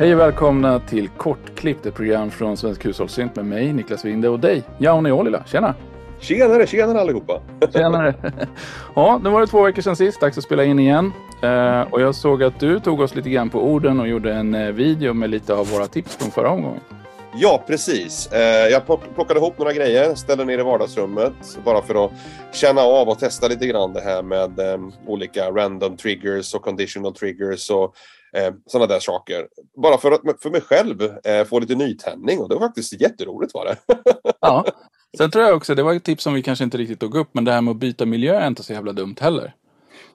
Hej och välkomna till Kortklippt, ett program från Svensk Hushållssynt med mig, Niklas Winde och dig, Jauni Olila. Tjena! Tjenare, tjenare allihopa! Tjenare! ja, nu var det två veckor sedan sist, dags att spela in igen. Eh, och jag såg att du tog oss lite grann på orden och gjorde en eh, video med lite av våra tips från förra omgången. Ja, precis. Eh, jag plockade ihop några grejer, ställde ner i vardagsrummet bara för att känna av och testa lite grann det här med olika random triggers och conditional triggers och eh, sådana där saker. Bara för att för mig själv eh, få lite nytändning och det var faktiskt jätteroligt var det. ja, sen tror jag också, det var ett tips som vi kanske inte riktigt tog upp, men det här med att byta miljö är inte så jävla dumt heller.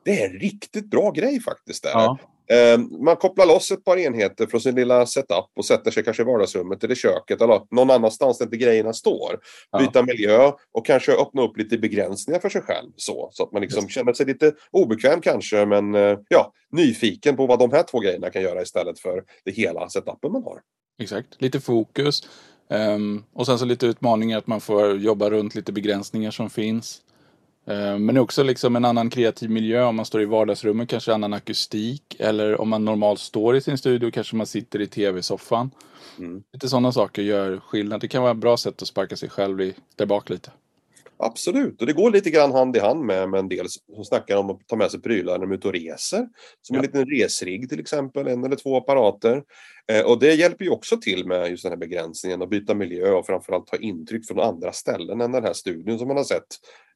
Det är en riktigt bra grej faktiskt. Där. Ja. Ehm, man kopplar loss ett par enheter från sin lilla setup och sätter sig kanske i vardagsrummet eller köket eller någon annanstans där inte grejerna står. Ja. Byta miljö och kanske öppna upp lite begränsningar för sig själv. Så, så att man liksom känner sig lite obekväm kanske men eh, ja, nyfiken på vad de här två grejerna kan göra istället för det hela setupen man har. Exakt, lite fokus. Um, och sen så lite utmaningar att man får jobba runt lite begränsningar som finns. Eh, men också liksom en annan kreativ miljö om man står i vardagsrummet, kanske annan akustik. Eller om man normalt står i sin studio, kanske man sitter i tv-soffan. Mm. Lite sådana saker gör skillnad. Det kan vara ett bra sätt att sparka sig själv i, där bak lite. Absolut, och det går lite grann hand i hand med, med en del som snackar om att ta med sig prylar när de är ute och reser. Som ja. en liten resrigg till exempel, en eller två apparater. Eh, och det hjälper ju också till med just den här begränsningen att byta miljö och framförallt ta intryck från andra ställen än den här studion som man har sett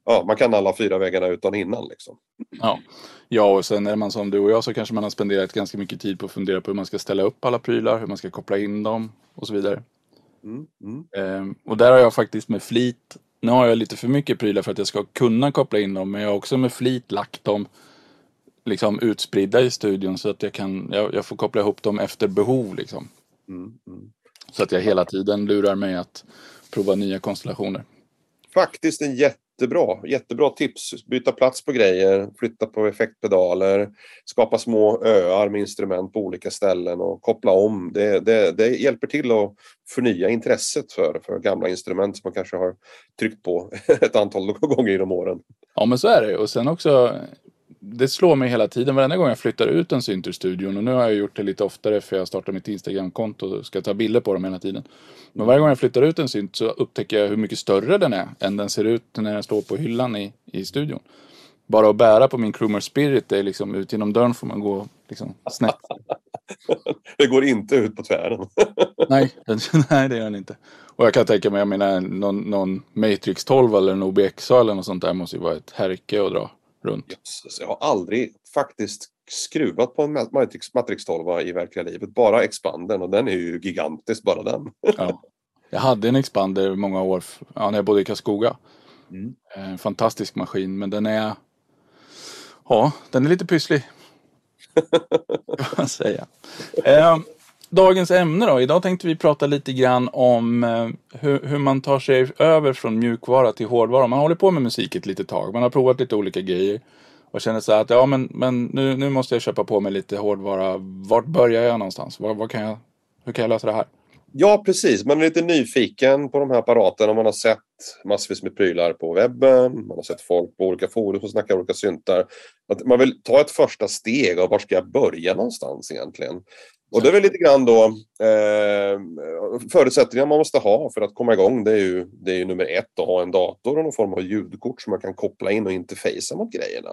ja, man kan alla fyra vägarna utan innan liksom. Ja. ja, och sen är man som du och jag så kanske man har spenderat ganska mycket tid på att fundera på hur man ska ställa upp alla prylar, hur man ska koppla in dem och så vidare. Mm, mm. Ehm, och där har jag faktiskt med flit, nu har jag lite för mycket prylar för att jag ska kunna koppla in dem, men jag har också med flit lagt dem liksom utspridda i studion så att jag kan, jag, jag får koppla ihop dem efter behov liksom. Mm, mm. så att jag hela tiden lurar mig att prova nya konstellationer. Faktiskt en jätte jättebra, jättebra tips. Byta plats på grejer, flytta på effektpedaler, skapa små öar med instrument på olika ställen och koppla om. Det, det, det hjälper till att förnya intresset för, för gamla instrument som man kanske har tryckt på ett antal gånger genom åren. Ja men så är det och sen också det slår mig hela tiden varenda gång jag flyttar ut en synt ur studion. Och nu har jag gjort det lite oftare för jag startar mitt Instagram-konto och ska ta bilder på dem hela tiden. Men varje gång jag flyttar ut en synt så upptäcker jag hur mycket större den är än den ser ut när den står på hyllan i, i studion. Bara att bära på min Krumer Spirit, är liksom ut genom dörren får man gå liksom snett. det går inte ut på tvären. nej, nej, det gör den inte. Och jag kan tänka mig, jag menar någon, någon Matrix 12 eller en OBX eller något sånt där måste ju vara ett härke att dra runt. Yes, jag har aldrig faktiskt skruvat på en Matrix, Matrix 12 i verkliga livet. Bara expandern och den är ju gigantisk bara den. ja. Jag hade en expander många år ja, när jag bodde i Karlskoga. Mm. En fantastisk maskin men den är Ja, den är lite pysslig. kan man säga. Eh, dagens ämne då. Idag tänkte vi prata lite grann om eh, hur, hur, man tar sig över från mjukvara till hårdvara. Man håller på med musik ett litet tag. Man har provat lite olika grejer. Och känner så här att ja men, men nu, nu måste jag köpa på mig lite hårdvara. Vart börjar jag någonstans? Var, var kan jag, hur kan jag lösa det här? Ja, precis. Man är lite nyfiken på de här apparaterna. Man har sett massvis med prylar på webben. Man har sett folk på olika forum som snackar olika syntar. Att man vill ta ett första steg och var ska jag börja någonstans egentligen? Och det är väl lite grann då eh, förutsättningar man måste ha för att komma igång. Det är ju, det är ju nummer ett att ha en dator och någon form av ljudkort som man kan koppla in och interfacea mot grejerna.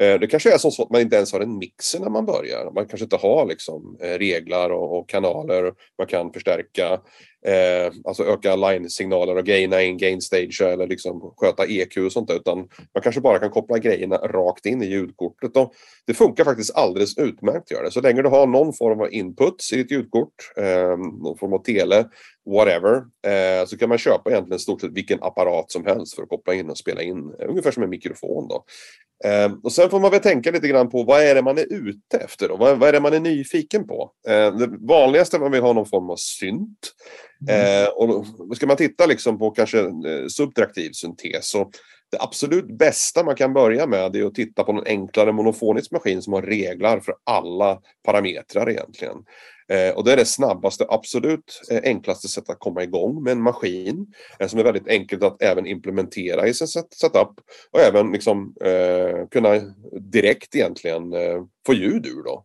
Eh, det kanske är så att man inte ens har en mixer när man börjar. Man kanske inte har liksom, eh, reglar och, och kanaler man kan förstärka. Eh, alltså öka line-signaler och gaina in, gain stage eller liksom sköta EQ och sånt där. Utan man kanske bara kan koppla grejerna rakt in i ljudkortet. Och det funkar faktiskt alldeles utmärkt att göra det. Så länge du har någon form av input i ditt ljudkort, eh, någon form av tele, whatever, eh, så kan man köpa egentligen stort sett vilken apparat som helst för att koppla in och spela in. Ungefär som en mikrofon då. Eh, och sen får man väl tänka lite grann på vad är det man är ute efter då? Vad, vad är det man är nyfiken på? Eh, det vanligaste man vill ha någon form av synt. Mm. Eh, och då ska man titta liksom på kanske eh, subtraktiv syntes så det absolut bästa man kan börja med är att titta på en enklare monofonisk maskin som har reglar för alla parametrar egentligen. Eh, och det är det snabbaste, absolut eh, enklaste sättet att komma igång med en maskin eh, som är väldigt enkelt att även implementera i sin setup och även liksom, eh, kunna direkt egentligen eh, få ljud ur. Då.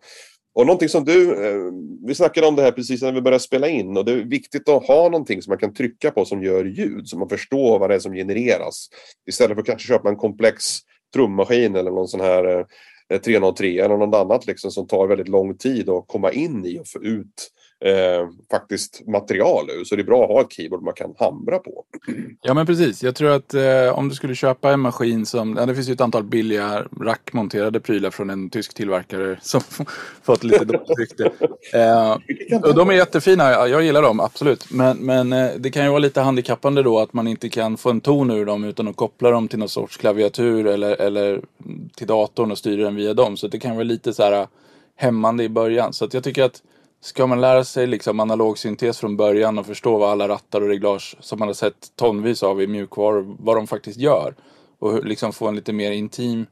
Och någonting som du, eh, vi snackade om det här precis när vi började spela in och det är viktigt att ha någonting som man kan trycka på som gör ljud så man förstår vad det är som genereras. Istället för att kanske köpa en komplex trummaskin eller någon sån här eh, eh, 303 eller något annat liksom som tar väldigt lång tid att komma in i och få ut eh, faktiskt material ur. Så det är bra att ha ett keyboard man kan hamra på. Ja men precis. Jag tror att eh, om du skulle köpa en maskin som, ja, det finns ju ett antal billiga rackmonterade prylar från en tysk tillverkare som fått lite dåligt rykte. Eh, och de är jättefina, jag gillar dem absolut. Men, men eh, det kan ju vara lite handikappande då att man inte kan få en ton ur dem utan att koppla dem till någon sorts klaviatur eller, eller till datorn och styra den via dem. Så det kan vara lite så här hämmande i början. Så jag tycker att Ska man lära sig liksom analog syntes från början och förstå vad alla rattar och reglage som man har sett tonvis av i mjukvaror, vad de faktiskt gör och liksom få en lite mer intim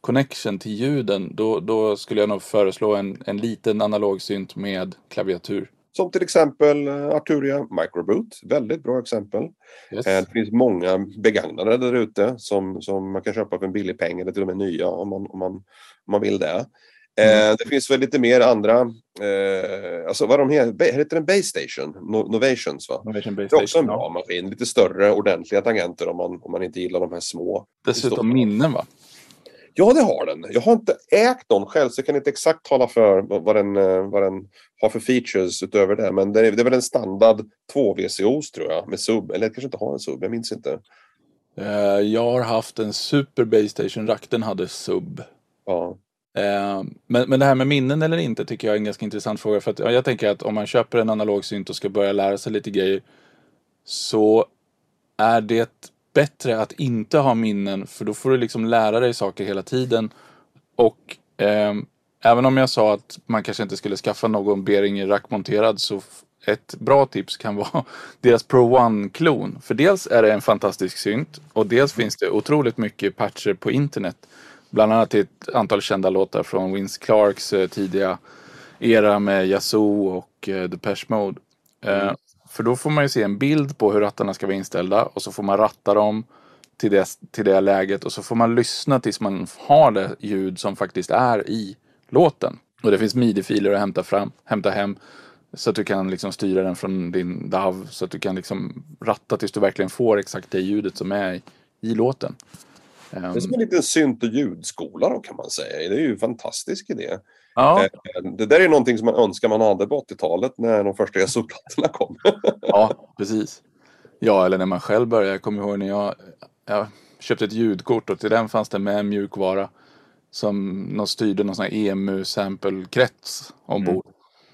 connection till ljuden, då, då skulle jag nog föreslå en, en liten analog synt med klaviatur. Som till exempel eh, Arturia Microboot, väldigt bra exempel. Yes. Eh, det finns många begagnade där ute som, som man kan köpa för en billig peng eller till och med nya om man, om man, om man vill det. Mm. Eh, det finns väl lite mer andra, eh, alltså vad de heter, heter den Base Station? No Novations va? Novation Base det är också en bra ja. maskin, lite större ordentliga tangenter om man, om man inte gillar de här små. Dessutom minnen va? Ja det har den. Jag har inte ägt någon själv så jag kan inte exakt tala för vad den, eh, vad den har för features utöver det. Men det är, det är väl en standard 2 VCOs tror jag med sub, eller jag kanske inte har en sub, jag minns inte. Uh, jag har haft en Super Base Station rack, den hade sub. Ja. Eh, men, men det här med minnen eller inte tycker jag är en ganska intressant fråga. För att, jag tänker att om man köper en analog synt och ska börja lära sig lite grejer så är det bättre att inte ha minnen för då får du liksom lära dig saker hela tiden. Och eh, även om jag sa att man kanske inte skulle skaffa någon Behringer rackmonterad så ett bra tips kan vara deras Pro One-klon. För dels är det en fantastisk synt och dels finns det otroligt mycket patcher på internet Bland annat till ett antal kända låtar från Vince Clarks eh, tidiga era med Yazoo och eh, Depeche Mode. Eh, mm. För då får man ju se en bild på hur rattarna ska vara inställda och så får man ratta dem till det, till det läget och så får man lyssna tills man har det ljud som faktiskt är i låten. Och det finns midi-filer att hämta, fram, hämta hem så att du kan liksom styra den från din DAV så att du kan liksom ratta tills du verkligen får exakt det ljudet som är i, i låten. Det är som en liten synt och ljudskola då kan man säga. Det är ju en fantastisk idé. Ja. Eh, det där är någonting som man önskar man hade på 80-talet när de första ESO-plattorna kom. ja, precis. Ja, eller när man själv började. Jag kommer ihåg när jag, jag köpte ett ljudkort och till den fanns det med en mjukvara som någon styrde någon sån här EMU-sample-krets ombord.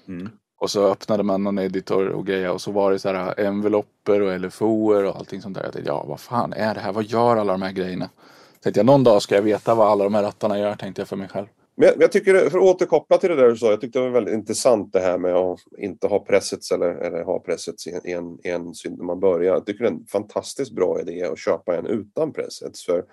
Mm. Mm. Och så öppnade man någon editor och grejer och så var det så här enveloper och LFOer och allting sånt där. Jag tänkte, ja vad fan är det här? Vad gör alla de här grejerna? Tänkte jag någon dag ska jag veta vad alla de här rattarna gör, tänkte jag för mig själv. Men jag, tycker, för att återkoppla till det där du sa, jag tyckte det var väldigt intressant det här med att inte ha Pressets eller, eller ha Pressets i en, en synd när man börjar. Jag tycker det är en fantastiskt bra idé att köpa en utan Pressets. För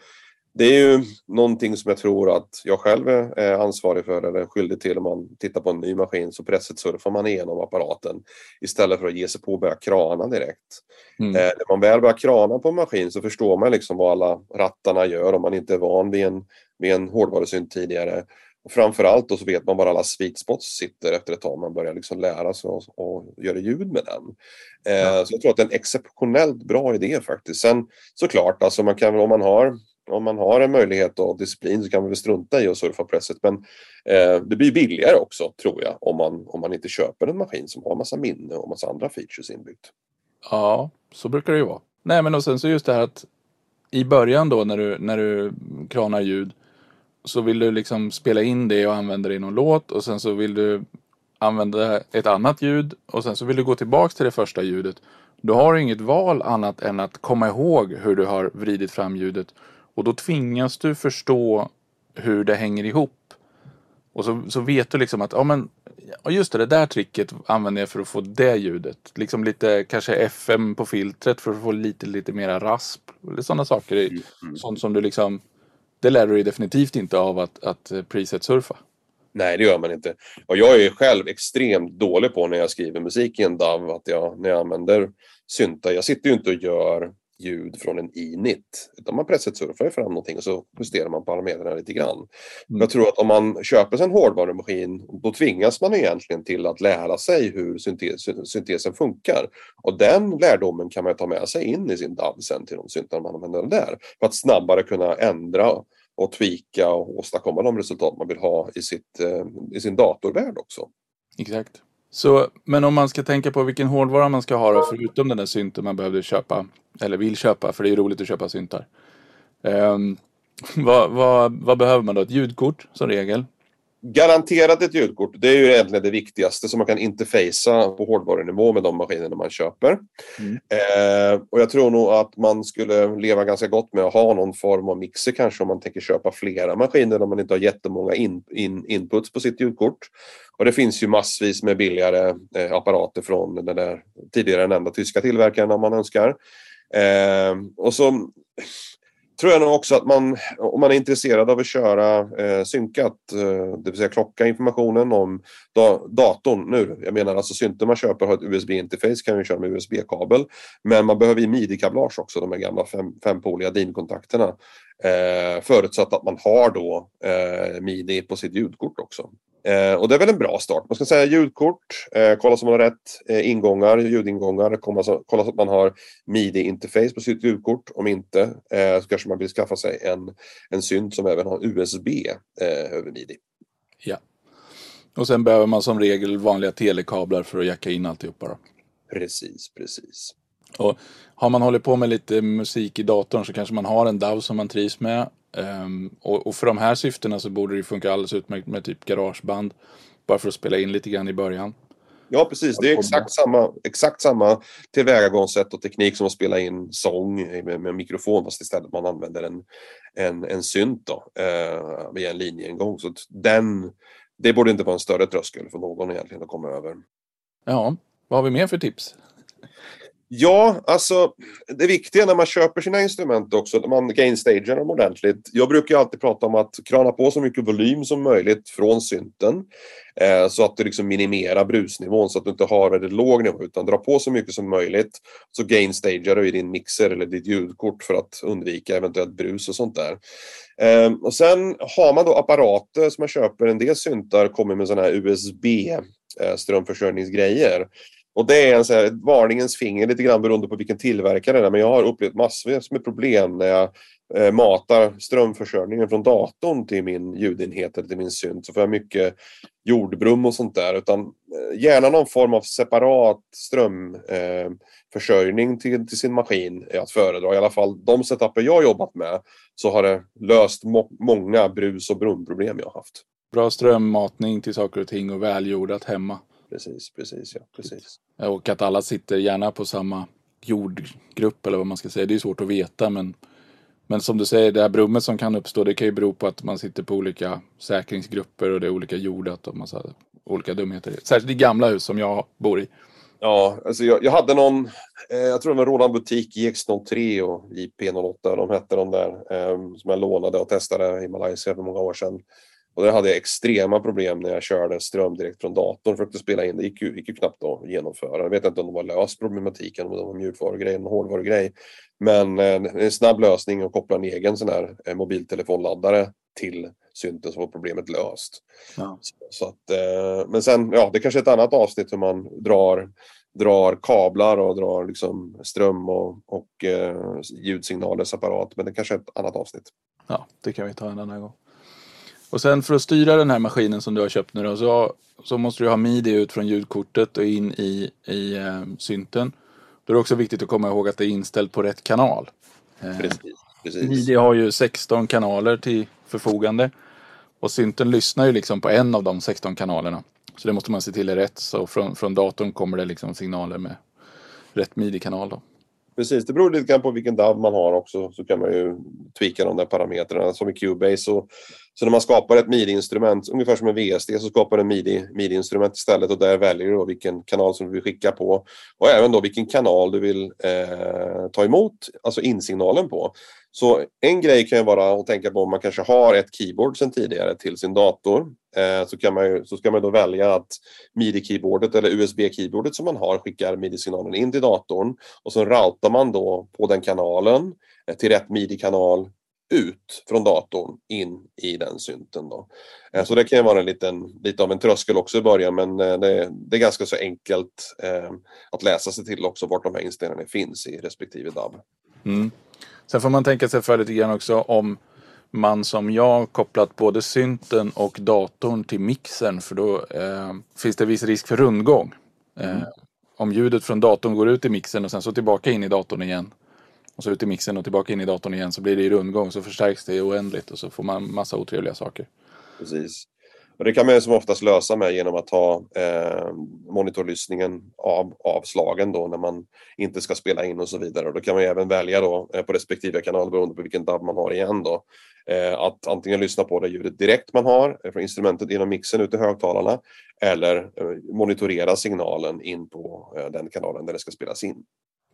det är ju någonting som jag tror att jag själv är ansvarig för eller skyldig till om man tittar på en ny maskin så presset surfar man igenom apparaten istället för att ge sig på och börja krana direkt. Mm. Eh, när man väl börjar krana på en maskin så förstår man liksom vad alla rattarna gör om man inte är van vid en, vid en hårdvarusynt tidigare. Och framförallt då så vet man var alla sweet spots sitter efter ett tag. Man börjar liksom lära sig och, och göra ljud med den. Eh, ja. Så jag tror att det är en exceptionellt bra idé faktiskt. Sen såklart, alltså man kan, om man har om man har en möjlighet och disciplin så kan man väl strunta i att surfa presset. Men eh, det blir billigare också tror jag om man, om man inte köper en maskin som har massa minne och massa andra features inbyggt. Ja, så brukar det ju vara. Nej men och sen så just det här att i början då när du, när du kranar ljud så vill du liksom spela in det och använda det i någon låt och sen så vill du använda ett annat ljud och sen så vill du gå tillbaks till det första ljudet. Då har du inget val annat än att komma ihåg hur du har vridit fram ljudet och då tvingas du förstå hur det hänger ihop. Och så, så vet du liksom att, ja men, just det, det där tricket använder jag för att få det ljudet. Liksom lite, kanske FM på filtret för att få lite, lite mera rasp. Sådana saker. Mm, mm. Sånt som du liksom, det lär du dig definitivt inte av att, att preset-surfa. Nej, det gör man inte. Och jag är själv extremt dålig på när jag skriver musik i en DAV, att jag, när jag använder syntar, jag sitter ju inte och gör ljud från en init. Utan man pressetsurfar fram någonting och så justerar man parametrarna lite grann. Mm. Jag tror att om man köper sig en hårdvarumaskin då tvingas man egentligen till att lära sig hur syntes, syntesen funkar. Och den lärdomen kan man ta med sig in i sin DAV sen till de syntar man använder där. För att snabbare kunna ändra och tweaka och åstadkomma de resultat man vill ha i, sitt, eh, i sin datorvärld också. Exakt. Så, men om man ska tänka på vilken hårdvara man ska ha då, förutom den där synten man behövde köpa, eller vill köpa, för det är roligt att köpa syntar. Um, vad, vad, vad, behöver man då? Ett ljudkort som regel? Garanterat ett ljudkort. Det är ju egentligen det viktigaste som man kan interfacea på hårdvarunivå med de maskinerna man köper. Mm. Eh, och jag tror nog att man skulle leva ganska gott med att ha någon form av mixer kanske om man tänker köpa flera maskiner om man inte har jättemånga in, in, inputs på sitt ljudkort. Och det finns ju massvis med billigare eh, apparater från den där tidigare nämnda tyska tillverkaren om man önskar. Eh, och så tror jag nog också att man, om man är intresserad av att köra eh, synkat, eh, det vill säga klocka informationen om da datorn nu. Jag menar alltså synten man köper har ett USB-interface, kan ju köra med USB-kabel. Men man behöver ju midi-kablage också, de här gamla fem, fempoliga DIN-kontakterna. Eh, förutsatt att man har då eh, midi på sitt ljudkort också. Eh, och det är väl en bra start. Man ska säga ljudkort, eh, kolla så man har rätt eh, ingångar, ljudingångar, kolla så, kolla så att man har midi-interface på sitt ljudkort. Om inte eh, så kanske man vill skaffa sig en, en synt som även har USB eh, över midi. Ja. Och sen behöver man som regel vanliga telekablar för att jacka in alltihopa då. Precis, precis. Och har man hållit på med lite musik i datorn så kanske man har en DAW som man trivs med. Um, och, och, för de här syftena så borde det funka alldeles utmärkt med typ garageband. Bara för att spela in lite grann i början. Ja, precis. Det är exakt samma, exakt samma tillvägagångssätt och teknik som att spela in sång med, med mikrofon fast istället man använder en, en, en synt då, eh, via en linjeingång. Så den, det borde inte vara en större tröskel för någon egentligen att komma över. Ja, vad har vi mer för tips? Ja, alltså det viktiga när man köper sina instrument också, när man gainstagear dem ordentligt. Jag brukar alltid prata om att krana på så mycket volym som möjligt från synten. Eh, så att du liksom minimerar brusnivån så att du inte har väldigt låg nivå utan dra på så mycket som möjligt. Så gainstagear du i din mixer eller ditt ljudkort för att undvika eventuellt brus och sånt där. Eh, och sen har man då apparater som man köper, en del syntar kommer med sådana här USB eh, strömförsörjningsgrejer. Och det är en så här, ett varningens finger lite grann beroende på vilken tillverkare det är. Men jag har upplevt massvis med problem när jag eh, matar strömförsörjningen från datorn till min ljudenhet eller till min synt. Så får jag mycket jordbrum och sånt där. Utan eh, gärna någon form av separat strömförsörjning eh, till, till sin maskin är att föredra. I alla fall de setuper jag jobbat med så har det löst må många brus och brumproblem jag har haft. Bra strömmatning till saker och ting och välgjordat hemma precis, precis, ja, precis. Och att alla sitter gärna på samma jordgrupp eller vad man ska säga. Det är svårt att veta men, men som du säger, det här brummet som kan uppstå det kan ju bero på att man sitter på olika säkringsgrupper och det är olika jordat och massa olika dumheter. Särskilt i gamla hus som jag bor i. Ja, alltså jag, jag hade någon, eh, jag tror det var Roland Butik JX03 och JP08, de hette de där, eh, som jag lånade och testade i Malaysia för många år sedan. Och där hade jag extrema problem när jag körde ström direkt från datorn för att spela in. Det gick ju, gick ju knappt att genomföra. Jag vet inte om de har löst problematiken, om det en mjukvarugrej eller hårdvarugrej. Men eh, en snabb lösning att koppla en egen sån här eh, mobiltelefonladdare till synten så var problemet löst. Ja. Så, så, att, eh, men sen, ja, det kanske är ett annat avsnitt hur man drar drar kablar och drar liksom ström och, och eh, ljudsignaler separat. Men det kanske är ett annat avsnitt. Ja, det kan vi ta en annan gång. Och sen för att styra den här maskinen som du har köpt nu då, så, så måste du ha midi ut från ljudkortet och in i, i eh, synten. Då är det också viktigt att komma ihåg att det är inställt på rätt kanal. Eh, precis, precis. Midi har ju 16 kanaler till förfogande. Och synten lyssnar ju liksom på en av de 16 kanalerna. Så det måste man se till är rätt. Så från, från datorn kommer det liksom signaler med rätt midi-kanal då. Precis, det beror lite grann på vilken DAV man har också. Så kan man ju tweaka de där parametrarna. Som i Cubase så så när man skapar ett midi-instrument, ungefär som en VSD, så skapar du ett midi-instrument istället och där väljer du då vilken kanal som du vill skicka på. Och även då vilken kanal du vill eh, ta emot, alltså insignalen på. Så en grej kan ju vara att tänka på om man kanske har ett keyboard sedan tidigare till sin dator. Eh, så, kan man ju, så ska man då välja att midi-keyboardet eller USB-keyboardet som man har skickar midi-signalen in till datorn och så routar man då på den kanalen eh, till rätt midi-kanal ut från datorn in i den synten. Då. Eh, så det kan vara en liten, lite av en tröskel också i början men eh, det, det är ganska så enkelt eh, att läsa sig till också vart de här inställningarna finns i respektive DAB. Mm. Sen får man tänka sig för lite grann också om man som jag kopplat både synten och datorn till mixern för då eh, finns det viss risk för rundgång. Eh, mm. Om ljudet från datorn går ut i mixern och sen så tillbaka in i datorn igen och så ut i mixen och tillbaka in i datorn igen så blir det i rundgång så förstärks det oändligt och så får man massa otrevliga saker. Precis. Och det kan man ju som oftast lösa med genom att ha eh, monitorlyssningen av, avslagen då när man inte ska spela in och så vidare. Och då kan man även välja då eh, på respektive kanal beroende på vilken DAB man har igen då. Eh, att antingen lyssna på det ljudet direkt man har eh, från instrumentet genom mixen ut i högtalarna eller eh, monitorera signalen in på eh, den kanalen där det ska spelas in.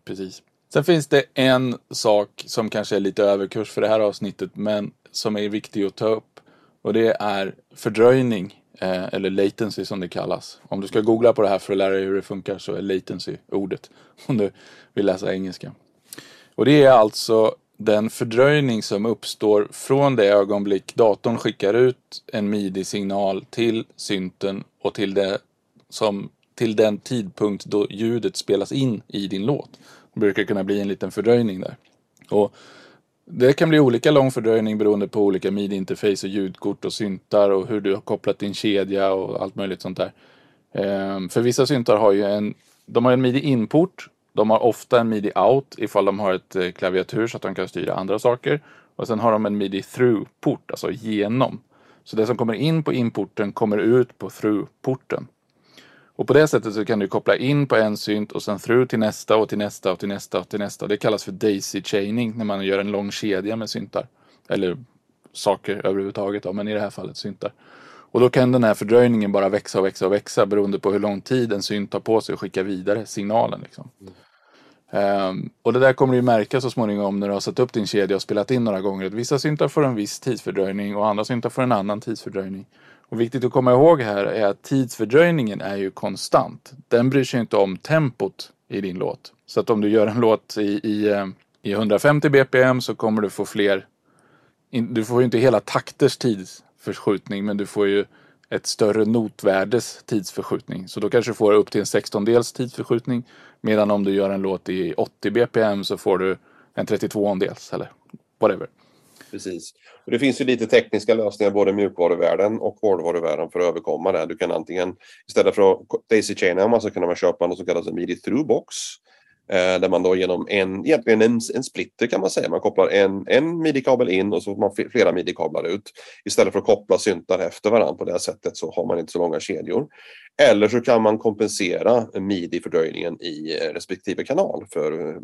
Precis. Sen finns det en sak som kanske är lite överkurs för det här avsnittet men som är viktig att ta upp. Och det är fördröjning, eh, eller latency som det kallas. Om du ska googla på det här för att lära dig hur det funkar så är latency ordet. Om du vill läsa engelska. Och det är alltså den fördröjning som uppstår från det ögonblick datorn skickar ut en midi-signal till synten och till, det som, till den tidpunkt då ljudet spelas in i din låt. Det brukar kunna bli en liten fördröjning där. Och det kan bli olika lång fördröjning beroende på olika midi-interface och ljudkort och syntar och hur du har kopplat din kedja och allt möjligt sånt där. Ehm, för vissa syntar har ju en, de har en midi-input, de har ofta en midi-out ifall de har ett eh, klaviatur så att de kan styra andra saker. Och sen har de en midi-through-port, alltså genom. Så det som kommer in på inporten kommer ut på through-porten. Och på det sättet så kan du koppla in på en synt och sen through till nästa och till nästa och till nästa och till nästa. Det kallas för daisy chaining när man gör en lång kedja med syntar. Eller saker överhuvudtaget då, men i det här fallet syntar. Och då kan den här fördröjningen bara växa och växa och växa beroende på hur lång tid en synt tar på sig att skicka vidare signalen. Liksom. Mm. Um, och det där kommer du ju märka så småningom när du har satt upp din kedja och spelat in några gånger. Att vissa syntar får en viss tidsfördröjning och andra syntar får en annan tidsfördröjning. Och viktigt att komma ihåg här är att tidsfördröjningen är ju konstant. Den bryr sig inte om tempot i din låt. Så att om du gör en låt i, i, eh, i 150 bpm så kommer du få fler... Du får ju inte hela takters tidsförskjutning men du får ju ett större notvärdes tidsförskjutning. Så då kanske du får upp till en 16-dels tidsförskjutning. Medan om du gör en låt i 80 bpm så får du en 32-dels eller whatever. Precis. Och det finns ju lite tekniska lösningar både i mjukvaruvärlden och hårdvaruvärlden för att överkomma det. Du kan antingen istället för att daisy chaina så kan man köpa något som kallas en midi through box. Eh, där man då genom en, egentligen en, en splitter kan man säga. Man kopplar en, en midi-kabel in och så får man flera midi-kablar ut. Istället för att koppla syntar efter varandra på det sättet så har man inte så långa kedjor. Eller så kan man kompensera midi-fördröjningen i eh, respektive kanal för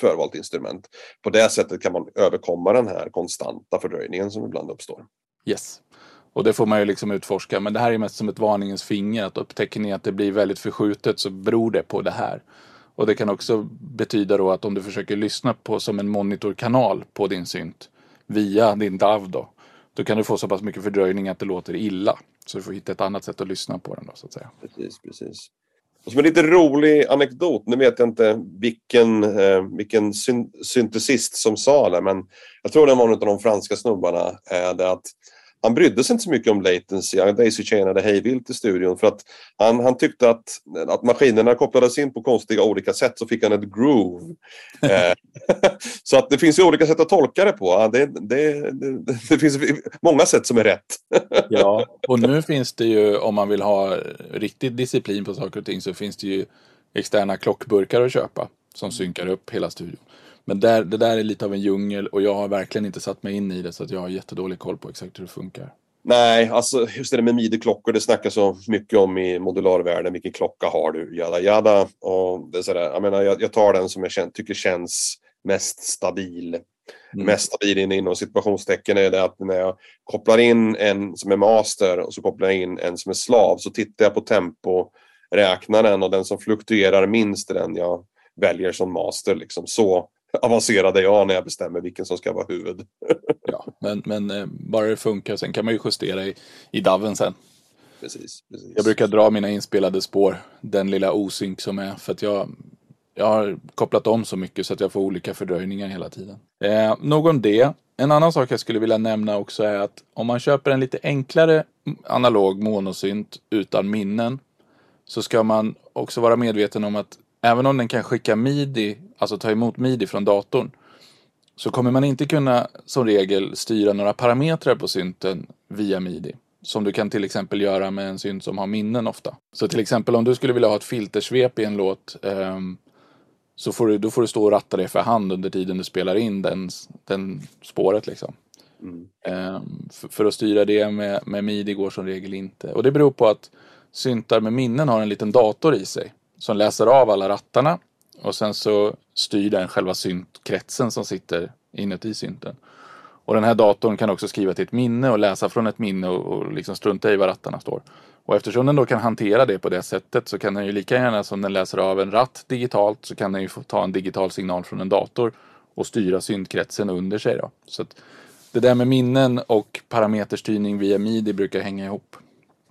förvalt instrument. På det sättet kan man överkomma den här konstanta fördröjningen som ibland uppstår. Yes. Och det får man ju liksom utforska. Men det här är mest som ett varningens finger. Att upptäcker ni att det blir väldigt förskjutet så beror det på det här. Och det kan också betyda då att om du försöker lyssna på som en monitorkanal på din synt via din DAV då. Då kan du få så pass mycket fördröjning att det låter illa. Så du får hitta ett annat sätt att lyssna på den då så att säga. Precis, precis. Och som en lite rolig anekdot, nu vet jag inte vilken, eh, vilken syn syntesist som sa det, men jag tror det var en av de franska snubbarna. Eh, det att han brydde sig inte så mycket om latency. Han daisy-chainade hejvilt i studion för att han, han tyckte att, att maskinerna kopplades in på konstiga olika sätt så fick han ett groove. eh, så att det finns ju olika sätt att tolka det på. Det, det, det, det finns många sätt som är rätt. ja, och nu finns det ju om man vill ha riktig disciplin på saker och ting så finns det ju externa klockburkar att köpa som synkar upp hela studion. Men där, det där är lite av en djungel och jag har verkligen inte satt mig in i det så att jag har jättedålig koll på exakt hur det funkar. Nej, alltså just det med midi-klockor, det snackas så mycket om i modularvärlden. Vilken klocka har du? Jada jada. Och det är sådär, jag menar, jag, jag tar den som jag känner, tycker känns mest stabil. Mm. Mest stabil inom situationstecken är det att när jag kopplar in en som är master och så kopplar jag in en som är slav så tittar jag på temporäknaren och den som fluktuerar minst är den jag väljer som master. Liksom. Så avancerad är jag när jag bestämmer vilken som ska vara huvud. ja, men, men eh, bara det funkar. Sen kan man ju justera i, i DAVen sen. Precis, precis. Jag brukar dra mina inspelade spår, den lilla osynk som är, för att jag, jag har kopplat om så mycket så att jag får olika fördröjningar hela tiden. Eh, nog om det. En annan sak jag skulle vilja nämna också är att om man köper en lite enklare analog monosynt utan minnen så ska man också vara medveten om att även om den kan skicka midi, alltså ta emot midi från datorn, så kommer man inte kunna som regel styra några parametrar på synten via midi. Som du kan till exempel göra med en synt som har minnen ofta. Så till exempel om du skulle vilja ha ett filtersvep i en låt eh, så får du, då får du stå och ratta det för hand under tiden du spelar in den, den spåret liksom. Mm. Eh, för, för, att styra det med, med midi går som regel inte. Och det beror på att syntar med minnen har en liten dator i sig som läser av alla rattarna och sen så styr den själva syntkretsen som sitter inuti synten. Och den här datorn kan också skriva till ett minne och läsa från ett minne och, och liksom strunta i vad rattarna står. Och eftersom den då kan hantera det på det sättet så kan den ju lika gärna som den läser av en ratt digitalt så kan den ju få ta en digital signal från en dator och styra syntkretsen under sig. Då. Så det där med minnen och parameterstyrning via midi brukar hänga ihop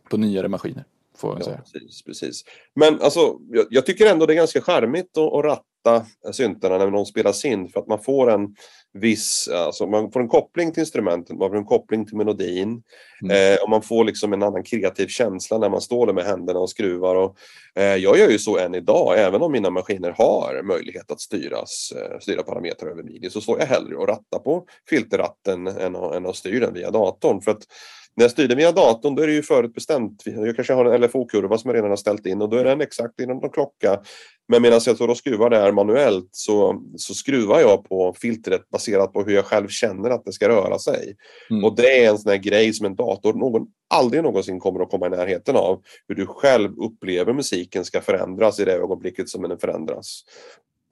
på nyare maskiner. Får jag ja, säga. Precis, precis. Men alltså, jag, jag, tycker ändå det är ganska charmigt att, att ratta syntarna när de spelas in för att man får en viss, alltså man får en koppling till instrumentet, man får en koppling till melodin mm. eh, och man får liksom en annan kreativ känsla när man står där med händerna och skruvar. Och, eh, jag gör ju så än idag, även om mina maskiner har möjlighet att styras, eh, styra parametrar över midi, så står jag hellre och rattar på filterratten än, än att styra den via datorn. För att när jag styrde via datorn då är det ju förutbestämt. Jag kanske har en LFO-kurva som jag redan har ställt in och då är den exakt inom någon klocka. Men medan jag står och skruvar där manuellt så, så skruvar jag på filtret baserat på hur jag själv känner att det ska röra sig. Mm. Och det är en sån här grej som en dator någon, aldrig någonsin kommer att komma i närheten av. Hur du själv upplever musiken ska förändras i det ögonblicket som den förändras.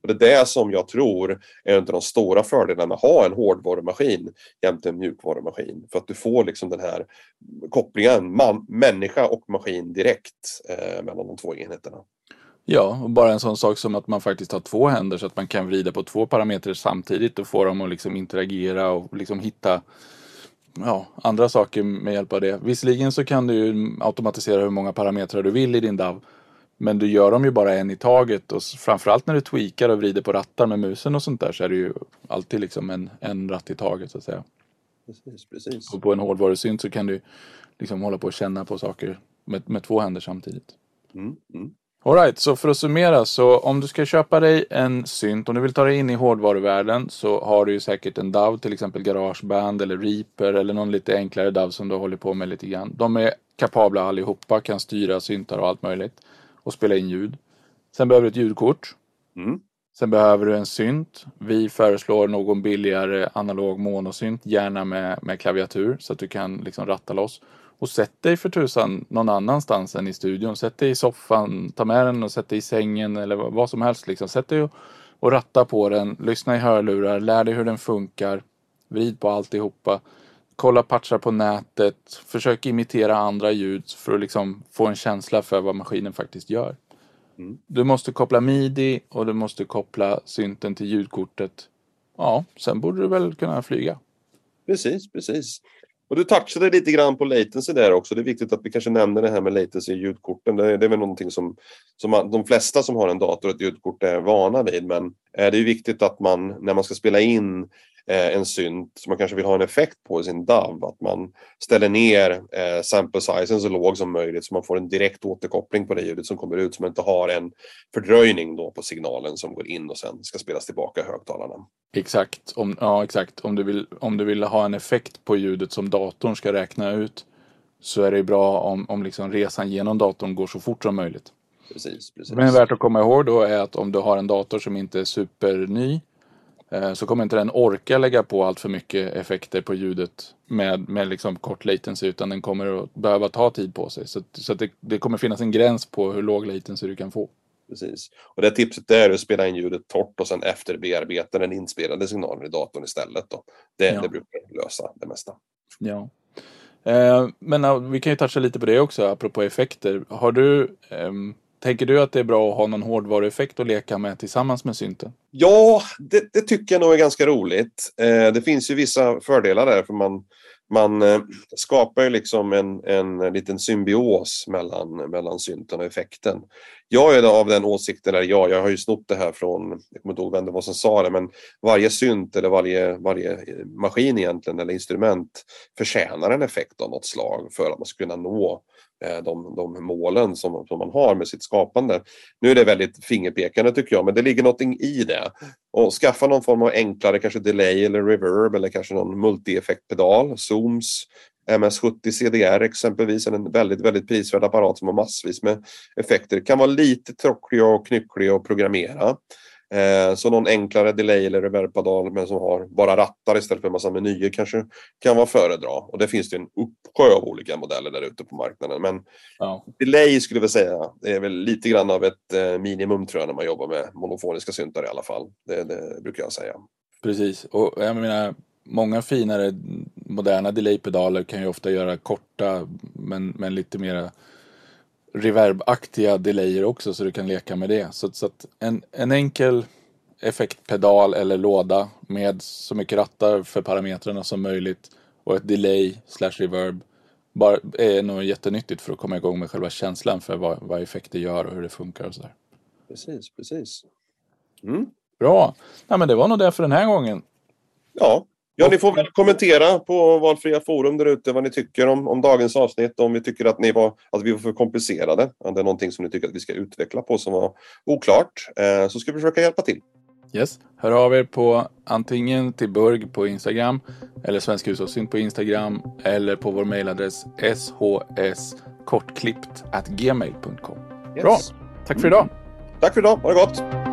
Och det är det som jag tror är en av de stora fördelarna med att ha en hårdvarumaskin jämte en mjukvarumaskin. För att du får liksom den här kopplingen man, människa och maskin direkt eh, mellan de två enheterna. Ja, och bara en sån sak som att man faktiskt har två händer så att man kan vrida på två parametrar samtidigt och få dem att liksom interagera och liksom hitta ja, andra saker med hjälp av det. Visserligen så kan du ju automatisera hur många parametrar du vill i din DAV. Men du gör dem ju bara en i taget och framförallt när du tweakar och vrider på rattar med musen och sånt där så är det ju alltid liksom en, en ratt i taget så att säga. Precis, precis. Och på en hårdvarusynt så kan du liksom hålla på och känna på saker med, med två händer samtidigt. Mm, mm. Alright, så för att summera så om du ska köpa dig en synt, om du vill ta dig in i hårdvaruvärlden så har du ju säkert en DAV, till exempel Garageband eller Reaper eller någon lite enklare DAV som du håller på med lite grann. De är kapabla allihopa, kan styra syntar och allt möjligt och spela in ljud. Sen behöver du ett ljudkort. Mm. Sen behöver du en synt. Vi föreslår någon billigare analog monosynt, gärna med, med klaviatur så att du kan liksom ratta loss. Och sätt dig för tusan någon annanstans än i studion. Sätt dig i soffan, ta med den och sätt dig i sängen eller vad som helst. Liksom. Sätt dig och, och ratta på den, lyssna i hörlurar, lär dig hur den funkar, vrid på alltihopa kolla patchar på nätet, försök imitera andra ljud för att liksom få en känsla för vad maskinen faktiskt gör. Mm. Du måste koppla midi och du måste koppla synten till ljudkortet. Ja, sen borde du väl kunna flyga. Precis, precis. Och du touchade lite grann på latency där också. Det är viktigt att vi kanske nämner det här med latency i ljudkorten. Det är, det är väl någonting som, som de flesta som har en dator och ett ljudkort är vana vid. Men det är viktigt att man när man ska spela in eh, en synt som man kanske vill ha en effekt på i sin DAV. Att man ställer ner eh, sample sizen så låg som möjligt så man får en direkt återkoppling på det ljudet som kommer ut. Så man inte har en fördröjning då på signalen som går in och sen ska spelas tillbaka i högtalarna. Exakt. Om, ja, exakt. Om, du vill, om du vill ha en effekt på ljudet som datorn ska räkna ut så är det bra om, om liksom resan genom datorn går så fort som möjligt. Precis, precis. Men värt att komma ihåg då är att om du har en dator som inte är superny så kommer inte den orka lägga på allt för mycket effekter på ljudet med, med liksom kort latency utan den kommer att behöva ta tid på sig. Så, så det, det, kommer finnas en gräns på hur låg latency du kan få. precis. Och det tipset är att spela in ljudet torrt och sen efterbearbeta den inspelade signalen i datorn istället. Då. Det, ja. det brukar lösa det mesta. Ja. Eh, men vi kan ju toucha lite på det också, apropå effekter. Har du, eh, tänker du att det är bra att ha någon hårdvarueffekt att leka med tillsammans med synten? Ja, det, det tycker jag nog är ganska roligt. Eh, det finns ju vissa fördelar där, för man man eh, skapar ju liksom en, en liten symbios mellan, mellan synten och effekten. Jag är av den åsikten, eller ja, jag har ju snott det här från, jag kommer inte ihåg vem det var som sa det, men varje synt eller varje, varje maskin egentligen eller instrument förtjänar en effekt av något slag för att man ska kunna nå Eh, de, de målen som, som man har med sitt skapande. Nu är det väldigt fingerpekande tycker jag, men det ligger någonting i det. Och skaffa någon form av enklare, kanske delay eller reverb eller kanske någon multi-effektpedal, zooms, MS70 CDR exempelvis, en väldigt, väldigt prisvärd apparat som har massvis med effekter. Kan vara lite tråkig och knycklig att programmera. Eh, så någon enklare delay eller reverbpadal men som har bara rattar istället för en massa menyer kanske kan vara föredra. Och det finns det en uppsjö av olika modeller där ute på marknaden. Men ja. delay skulle jag säga är väl lite grann av ett eh, minimum tror jag när man jobbar med monofoniska syntar i alla fall. Det, det brukar jag säga. Precis, och jag menar många finare moderna delaypedaler kan ju ofta göra korta men, men lite mera reverbaktiga delayer också så du kan leka med det. Så, så att en, en enkel effektpedal eller låda med så mycket rattar för parametrarna som möjligt och ett delay slash reverb bara är nog jättenyttigt för att komma igång med själva känslan för vad, vad effekter gör och hur det funkar och sådär. Precis, precis. Mm. Bra. Ja, men det var nog det för den här gången. Ja, Ja, ni får väl kommentera på valfria forum där ute vad ni tycker om, om dagens avsnitt. Om vi tycker att, ni var, att vi var för komplicerade. Om det är någonting som ni tycker att vi ska utveckla på som var oklart. Eh, så ska vi försöka hjälpa till. Yes. Hör av er på antingen till Burg på Instagram eller Svensk Hushållssyn på Instagram eller på vår mejladress shskortklippt gmail.com. Yes. Bra. Tack för idag. Tack för idag. Ha det gott.